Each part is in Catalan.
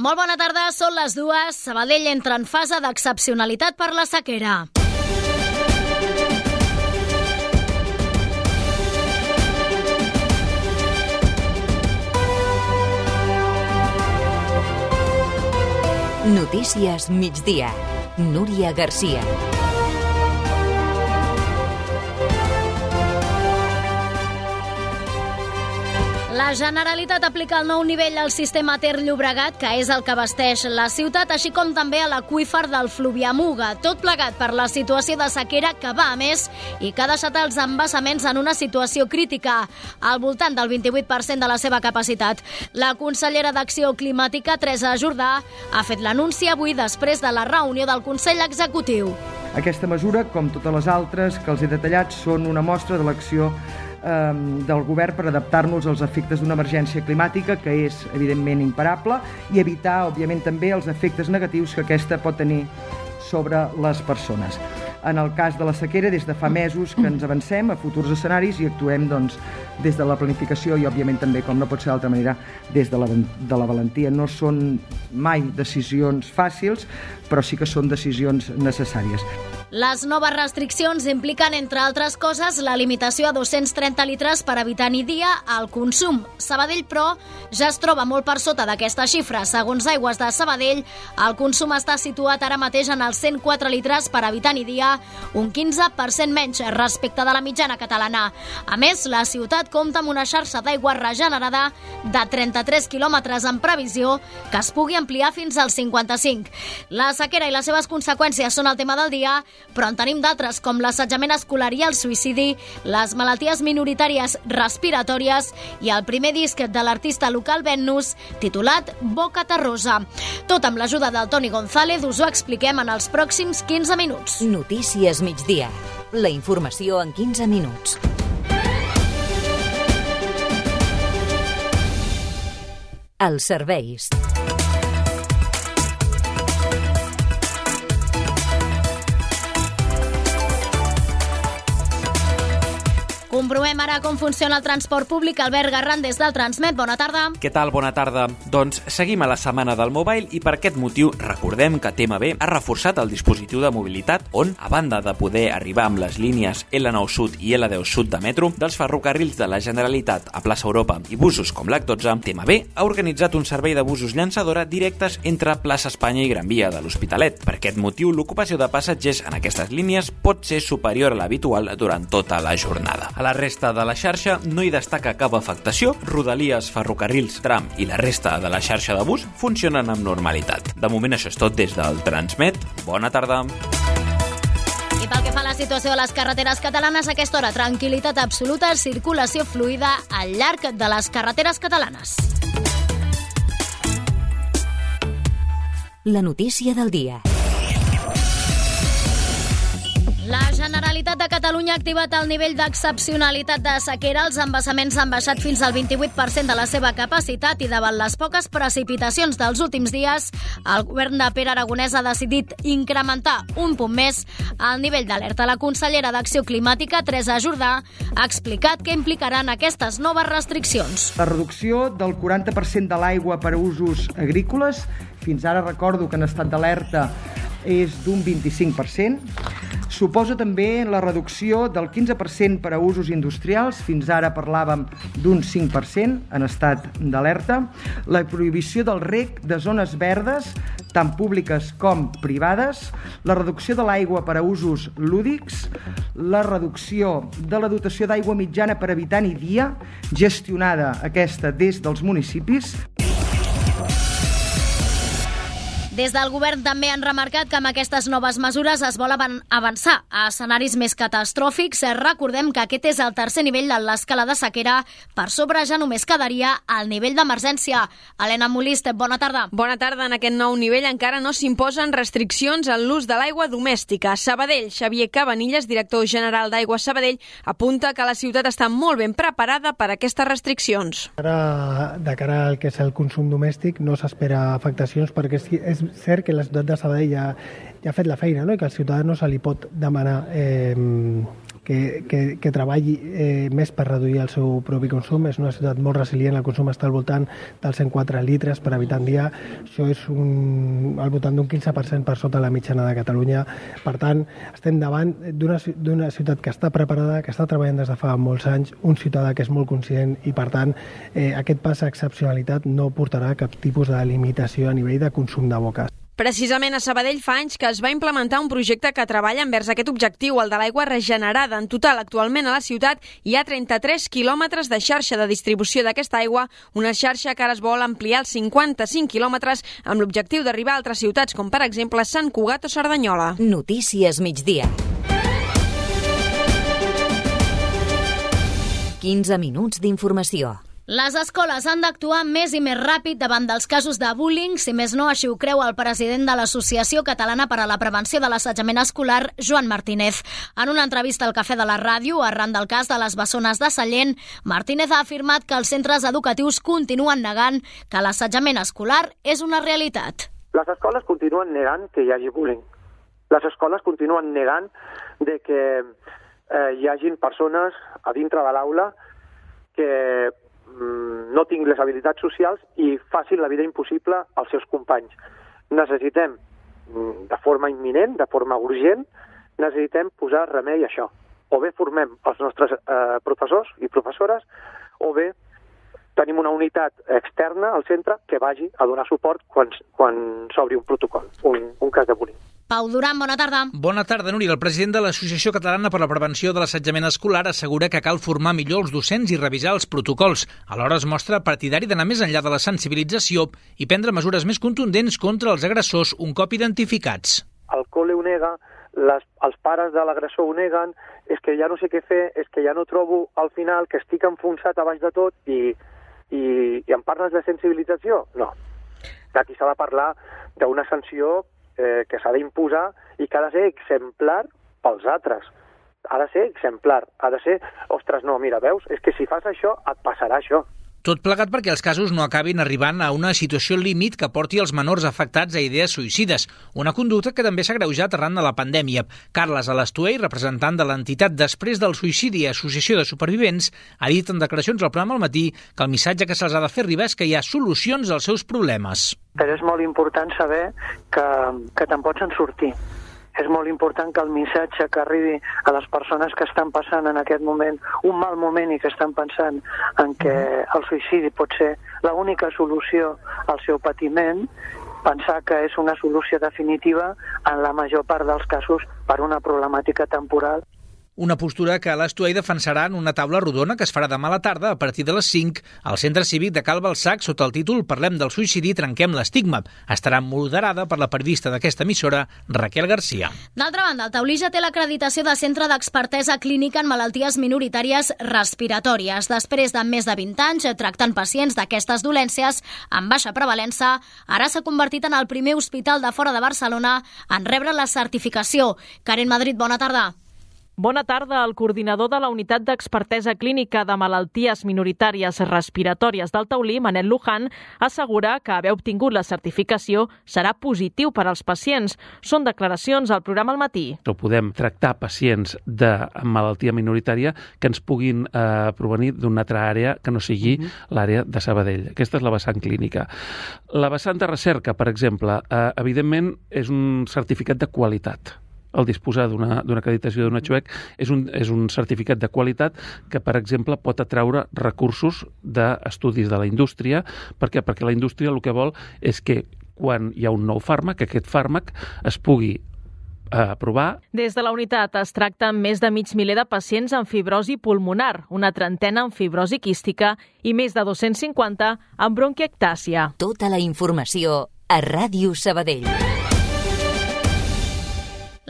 Molt bona tarda, són les dues. Sabadell entra en fase d'excepcionalitat per la sequera. Notícies migdia. Núria Garcia. La Generalitat aplica el nou nivell al sistema Ter Llobregat, que és el que abasteix la ciutat, així com també a l'aqüífer del Fluviamuga, tot plegat per la situació de sequera que va a més i que ha deixat els embassaments en una situació crítica, al voltant del 28% de la seva capacitat. La consellera d'Acció Climàtica, Teresa Jordà, ha fet l'anunci avui després de la reunió del Consell Executiu. Aquesta mesura, com totes les altres que els he detallat, són una mostra de l'acció eh, del govern per adaptar-nos als efectes d'una emergència climàtica que és, evidentment, imparable i evitar, òbviament, també els efectes negatius que aquesta pot tenir sobre les persones. En el cas de la sequera, des de fa mesos que ens avancem a futurs escenaris i actuem doncs, des de la planificació i, òbviament, també, com no pot ser d'altra manera, des de la, de la valentia. No són mai decisions fàcils, però sí que són decisions necessàries. Les noves restriccions impliquen, entre altres coses, la limitació a 230 litres per habitant i dia al consum. Sabadell, però, ja es troba molt per sota d'aquesta xifra. Segons Aigües de Sabadell, el consum està situat ara mateix en els 104 litres per habitant i dia, un 15% menys respecte de la mitjana catalana. A més, la ciutat compta amb una xarxa d'aigua regenerada de 33 quilòmetres en previsió que es pugui ampliar fins als 55. La sequera i les seves conseqüències són el tema del dia, però en tenim d'altres com l'assetjament escolar i el suïcidi, les malalties minoritàries respiratòries i el primer disc de l'artista local Vennus, titulat Boca Terrosa. Tot amb l'ajuda del Toni González us ho expliquem en els pròxims 15 minuts. Notícies migdia. La informació en 15 minuts. Els serveis. Comprovem ara com funciona el transport públic. Albert Garran, des del Transmet. Bona tarda. Què tal? Bona tarda. Doncs seguim a la setmana del mobile i per aquest motiu recordem que TMB ha reforçat el dispositiu de mobilitat on, a banda de poder arribar amb les línies L9 Sud i L10 Sud de metro dels ferrocarrils de la Generalitat a plaça Europa i busos com l'H12, TMB ha organitzat un servei de busos llançadora directes entre plaça Espanya i Gran Via de l'Hospitalet. Per aquest motiu, l'ocupació de passatgers en aquestes línies pot ser superior a l'habitual durant tota la jornada. A la resta de la xarxa no hi destaca cap afectació, Rodalies, ferrocarrils, tram i la resta de la xarxa de bus funcionen amb normalitat. De moment això és tot des del Transmet. Bona tarda. I pel que fa a la situació de les carreteres catalanes, a aquesta hora, tranquil·litat absoluta, circulació fluida al llarg de les carreteres catalanes. La notícia del dia. La Generalitat de Catalunya ha activat el nivell d'excepcionalitat de sequera. Els embassaments han baixat fins al 28% de la seva capacitat i davant les poques precipitacions dels últims dies, el govern de Pere Aragonès ha decidit incrementar un punt més el nivell d'alerta. La consellera d'Acció Climàtica, Teresa Jordà, ha explicat què implicaran aquestes noves restriccions. La reducció del 40% de l'aigua per a usos agrícoles, fins ara recordo que en estat d'alerta és d'un 25%. Suposa també la reducció del 15% per a usos industrials, fins ara parlàvem d'un 5% en estat d'alerta, la prohibició del rec de zones verdes, tant públiques com privades, la reducció de l'aigua per a usos lúdics, la reducció de la dotació d'aigua mitjana per habitant i dia, gestionada aquesta des dels municipis, Des del govern també han remarcat que amb aquestes noves mesures es vol avançar a escenaris més catastròfics. Recordem que aquest és el tercer nivell de l'escala de sequera. Per sobre ja només quedaria el nivell d'emergència. Helena Molist, bona tarda. Bona tarda. En aquest nou nivell encara no s'imposen restriccions en l'ús de l'aigua domèstica. Sabadell, Xavier Cabanilles, director general d'Aigua Sabadell, apunta que la ciutat està molt ben preparada per a aquestes restriccions. Ara, de cara al que és el consum domèstic, no s'espera afectacions perquè és, és cert que la ciutat de Sabadell ja, ja ha fet la feina no? i que al ciutadà no se li pot demanar eh, que, que, que treballi eh, més per reduir el seu propi consum. És una ciutat molt resilient, el consum està al voltant dels 104 litres per habitant dia. Això és un, al voltant d'un 15% per sota la mitjana de Catalunya. Per tant, estem davant d'una ciutat que està preparada, que està treballant des de fa molts anys, un ciutadà que és molt conscient i, per tant, eh, aquest pas a excepcionalitat no portarà cap tipus de limitació a nivell de consum de boques. Precisament a Sabadell fa anys que es va implementar un projecte que treballa envers aquest objectiu, el de l'aigua regenerada. En total, actualment a la ciutat hi ha 33 quilòmetres de xarxa de distribució d'aquesta aigua, una xarxa que ara es vol ampliar als 55 quilòmetres amb l'objectiu d'arribar a altres ciutats, com per exemple Sant Cugat o Cerdanyola. Notícies migdia. 15 minuts d'informació. Les escoles han d'actuar més i més ràpid davant dels casos de bullying, si més no així ho creu el president de l'Associació Catalana per a la Prevenció de l'Assetjament Escolar, Joan Martínez. En una entrevista al Cafè de la Ràdio, arran del cas de les bessones de Sallent, Martínez ha afirmat que els centres educatius continuen negant que l'assetjament escolar és una realitat. Les escoles continuen negant que hi hagi bullying. Les escoles continuen negant de que eh, hi hagin persones a dintre de l'aula que no tinc les habilitats socials i facin la vida impossible als seus companys. Necessitem, mm, de forma imminent, de forma urgent, necessitem posar remei a això. O bé formem els nostres eh, professors i professores, o bé tenim una unitat externa al centre que vagi a donar suport quan, quan s'obri un protocol, un, un cas de bullying. Pau Duran, bona tarda. Bona tarda, Núria. El president de l'Associació Catalana per la Prevenció de l'Assetjament Escolar assegura que cal formar millor els docents i revisar els protocols. Alhora es mostra partidari d'anar més enllà de la sensibilització i prendre mesures més contundents contra els agressors un cop identificats. El col·le ho nega, les, els pares de l'agressor ho neguen, és que ja no sé què fer, és que ja no trobo al final que estic enfonsat a baix de tot i, i, i em parles de sensibilització? No. D'aquí s'ha de parlar d'una sanció eh, que s'ha d'imposar i que ha de ser exemplar pels altres. Ha de ser exemplar, ha de ser, ostres, no, mira, veus, és que si fas això et passarà això. Tot plegat perquè els casos no acabin arribant a una situació límit que porti els menors afectats a idees suïcides, una conducta que també s'ha greujat arran de la pandèmia. Carles Alastuey, representant de l'entitat Després del Suïcidi Associació de Supervivents, ha dit en declaracions al programa al matí que el missatge que se'ls ha de fer arribar és que hi ha solucions als seus problemes. Però és molt important saber que, que te'n pots en sortir és molt important que el missatge que arribi a les persones que estan passant en aquest moment un mal moment i que estan pensant en que el suïcidi pot ser l'única solució al seu patiment, pensar que és una solució definitiva en la major part dels casos per una problemàtica temporal una postura que l'Estuai defensarà en una taula rodona que es farà demà a la tarda a partir de les 5 al Centre Cívic de Cal Balsac sota el títol Parlem del suïcidi, trenquem l'estigma. Estarà moderada per la periodista d'aquesta emissora, Raquel Garcia. D'altra banda, el Taulí ja té l'acreditació de Centre d'Expertesa Clínica en Malalties Minoritàries Respiratòries. Després de més de 20 anys tractant pacients d'aquestes dolències amb baixa prevalença, ara s'ha convertit en el primer hospital de fora de Barcelona en rebre la certificació. Karen Madrid, bona tarda. Bona tarda. El coordinador de la Unitat d'Expertesa Clínica de Malalties Minoritàries Respiratòries del Taulí, Manel Luján, assegura que haver obtingut la certificació serà positiu per als pacients. Són declaracions al programa al matí. O podem tractar pacients de malaltia minoritària que ens puguin eh, provenir d'una altra àrea que no sigui. -huh. l'àrea de Sabadell. Aquesta és la vessant clínica. La vessant de recerca, per exemple, eh, evidentment és un certificat de qualitat el disposar d'una acreditació d'una XUEC és un, és un certificat de qualitat que, per exemple, pot atraure recursos d'estudis de la indústria. Per què? Perquè la indústria el que vol és que quan hi ha un nou fàrmac, aquest fàrmac es pugui a eh, provar. Des de la unitat es tracta més de mig miler de pacients amb fibrosi pulmonar, una trentena amb fibrosi quística i més de 250 amb bronquiectàcia. Tota la informació a Ràdio Sabadell.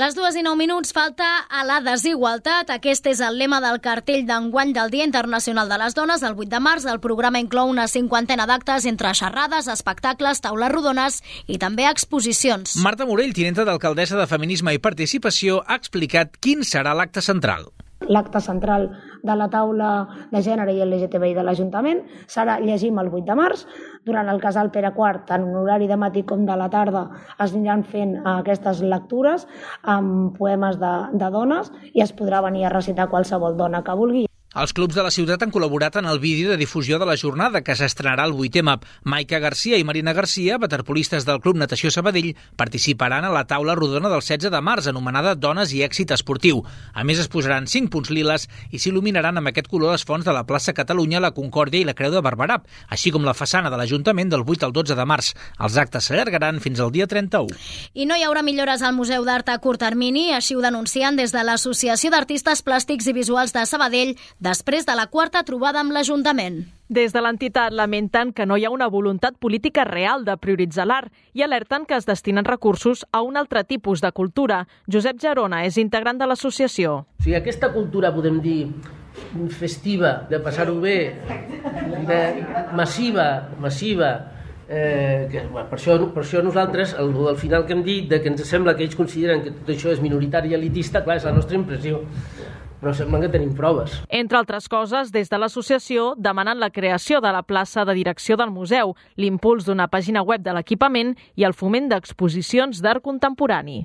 Les dues i nou minuts falta a la desigualtat. Aquest és el lema del cartell d'enguany del Dia Internacional de les Dones. El 8 de març el programa inclou una cinquantena d'actes entre xerrades, espectacles, taules rodones i també exposicions. Marta Morell, tinenta d'alcaldessa de Feminisme i Participació, ha explicat quin serà l'acte central. L'acte central de la taula de gènere i LGTBI de l'Ajuntament. Serà Llegim el 8 de març. Durant el casal Pere IV, tant en horari de matí com de la tarda, es aniran fent aquestes lectures amb poemes de, de dones i es podrà venir a recitar qualsevol dona que vulgui. Els clubs de la ciutat han col·laborat en el vídeo de difusió de la jornada que s'estrenarà el 8 MAP. Maica Garcia i Marina Garcia, waterpolistes del Club Natació Sabadell, participaran a la taula rodona del 16 de març, anomenada Dones i èxit esportiu. A més, es posaran 5 punts liles i s'il·luminaran amb aquest color les fonts de la plaça Catalunya, la Concòrdia i la Creu de Barberà, així com la façana de l'Ajuntament del 8 al 12 de març. Els actes s'allargaran fins al dia 31. I no hi haurà millores al Museu d'Art a curt termini, així ho denuncien des de l'Associació d'Artistes Plàstics i Visuals de Sabadell, després de la quarta trobada amb l'Ajuntament. Des de l'entitat lamenten que no hi ha una voluntat política real de prioritzar l'art i alerten que es destinen recursos a un altre tipus de cultura. Josep Gerona és integrant de l'associació. O sigui, aquesta cultura, podem dir, festiva, de passar-ho bé, de massiva, massiva, eh, que, bueno, per, això, per això nosaltres, el, al final que hem dit, de que ens sembla que ells consideren que tot això és minoritari i elitista, clar, és la nostra impressió però sembla que tenim proves. Entre altres coses, des de l'associació demanen la creació de la plaça de direcció del museu, l'impuls d'una pàgina web de l'equipament i el foment d'exposicions d'art contemporani.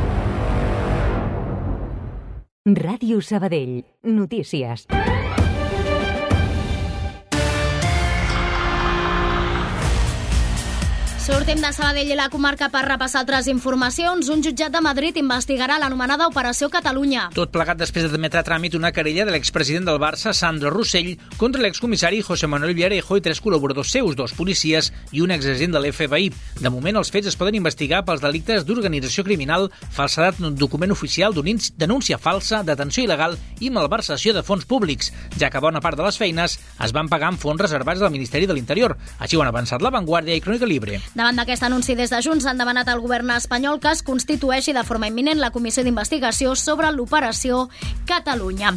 Ràdio Sabadell. Notícies. Sortim de Sabadell i la comarca per repassar altres informacions. Un jutjat de Madrid investigarà l'anomenada Operació Catalunya. Tot plegat després d'admetre a tràmit una querella de l'expresident del Barça, Sandro Rossell, contra l'excomissari José Manuel Villarejo i tres col·laboradors seus, dos policies i un exagent de l'FBI. De moment, els fets es poden investigar pels delictes d'organització criminal, falsedat d'un document oficial, denúncia falsa, detenció il·legal i malversació de fons públics, ja que bona part de les feines es van pagar amb fons reservats del Ministeri de l'Interior. Així ho han avançat La Vanguardia i Crònica Libre. Davant d'aquest anunci des de Junts han demanat al govern espanyol que es constitueixi de forma imminent la comissió d'investigació sobre l'operació Catalunya.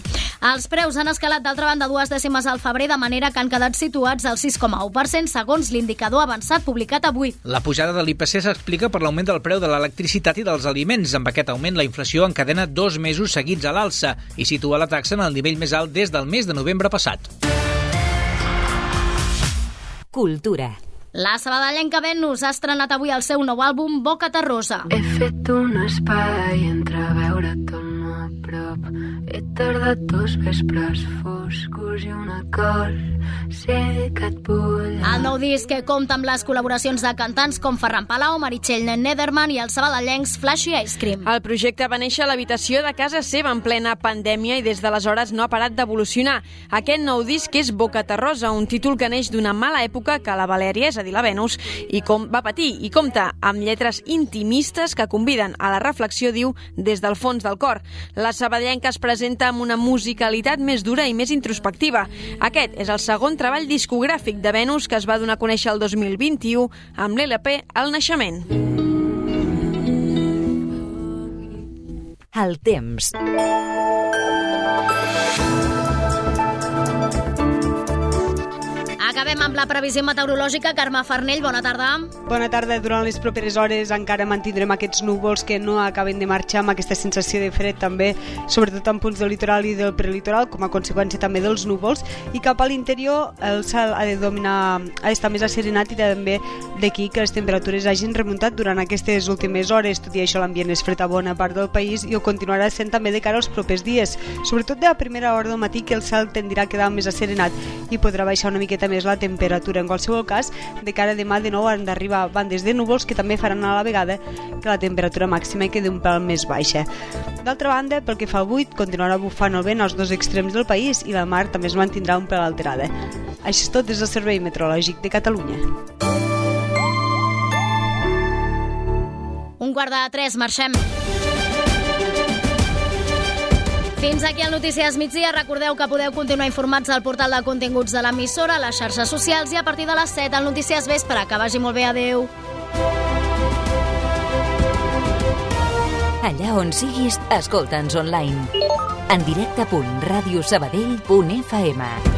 Els preus han escalat d'altra banda dues dècimes al febrer de manera que han quedat situats al 6,1% segons l'indicador avançat publicat avui. La pujada de l'IPC s'explica per l'augment del preu de l'electricitat i dels aliments. Amb aquest augment, la inflació encadena dos mesos seguits a l'alça i situa la taxa en el nivell més alt des del mes de novembre passat. Cultura. La sabadellenca Venus ha estrenat avui el seu nou àlbum Boca Terrosa. He fet un espai entre He tardat dos vespres foscos i un acord. Sé que et vull... El nou disc que compta amb les col·laboracions de cantants com Ferran Palau, Meritxell Nederman i els sabadellencs Flashy Ice Cream. El projecte va néixer a l'habitació de casa seva en plena pandèmia i des d'aleshores no ha parat d'evolucionar. Aquest nou disc és Boca Terrosa, un títol que neix d'una mala època que la Valèria, és a dir, la Venus, i com va patir i compta amb lletres intimistes que conviden a la reflexió, diu, des del fons del cor. La sabadellenca es presenta amb una musicalitat més dura i més introspectiva. Aquest és el segon treball discogràfic de Venus que es va donar a conèixer el 2021 amb l'LP El Naixement. El temps. Acabem amb la previsió meteorològica. Carme Farnell, bona tarda. Bona tarda. Durant les properes hores encara mantindrem aquests núvols que no acaben de marxar amb aquesta sensació de fred també, sobretot en punts del litoral i del prelitoral, com a conseqüència també dels núvols. I cap a l'interior el cel ha de dominar, ha d'estar més asserenat i també d'aquí que les temperatures hagin remuntat durant aquestes últimes hores. Tot i això l'ambient és fred a bona part del país i ho continuarà sent també de cara als propers dies. Sobretot de la primera hora del matí que el cel tendirà a quedar més asserenat i podrà baixar una miqueta més la temperatura. En qualsevol cas, de cara a demà de nou han d'arribar bandes de núvols que també faran a la vegada que la temperatura màxima quedi un pèl més baixa. D'altra banda, pel que fa al buit, continuarà bufant el vent als dos extrems del país i la mar també es mantindrà un pèl alterada. Això és tot des del Servei Meteorològic de Catalunya. Un quart de tres, marxem. Fins aquí el Notícies Migdia. Recordeu que podeu continuar informats al portal de continguts de l'emissora, a les xarxes socials i a partir de les 7 al Notícies Vespre. Que vagi molt bé. Adéu. Allà on siguis, escolta'ns online. En directe.radiosabadell.fm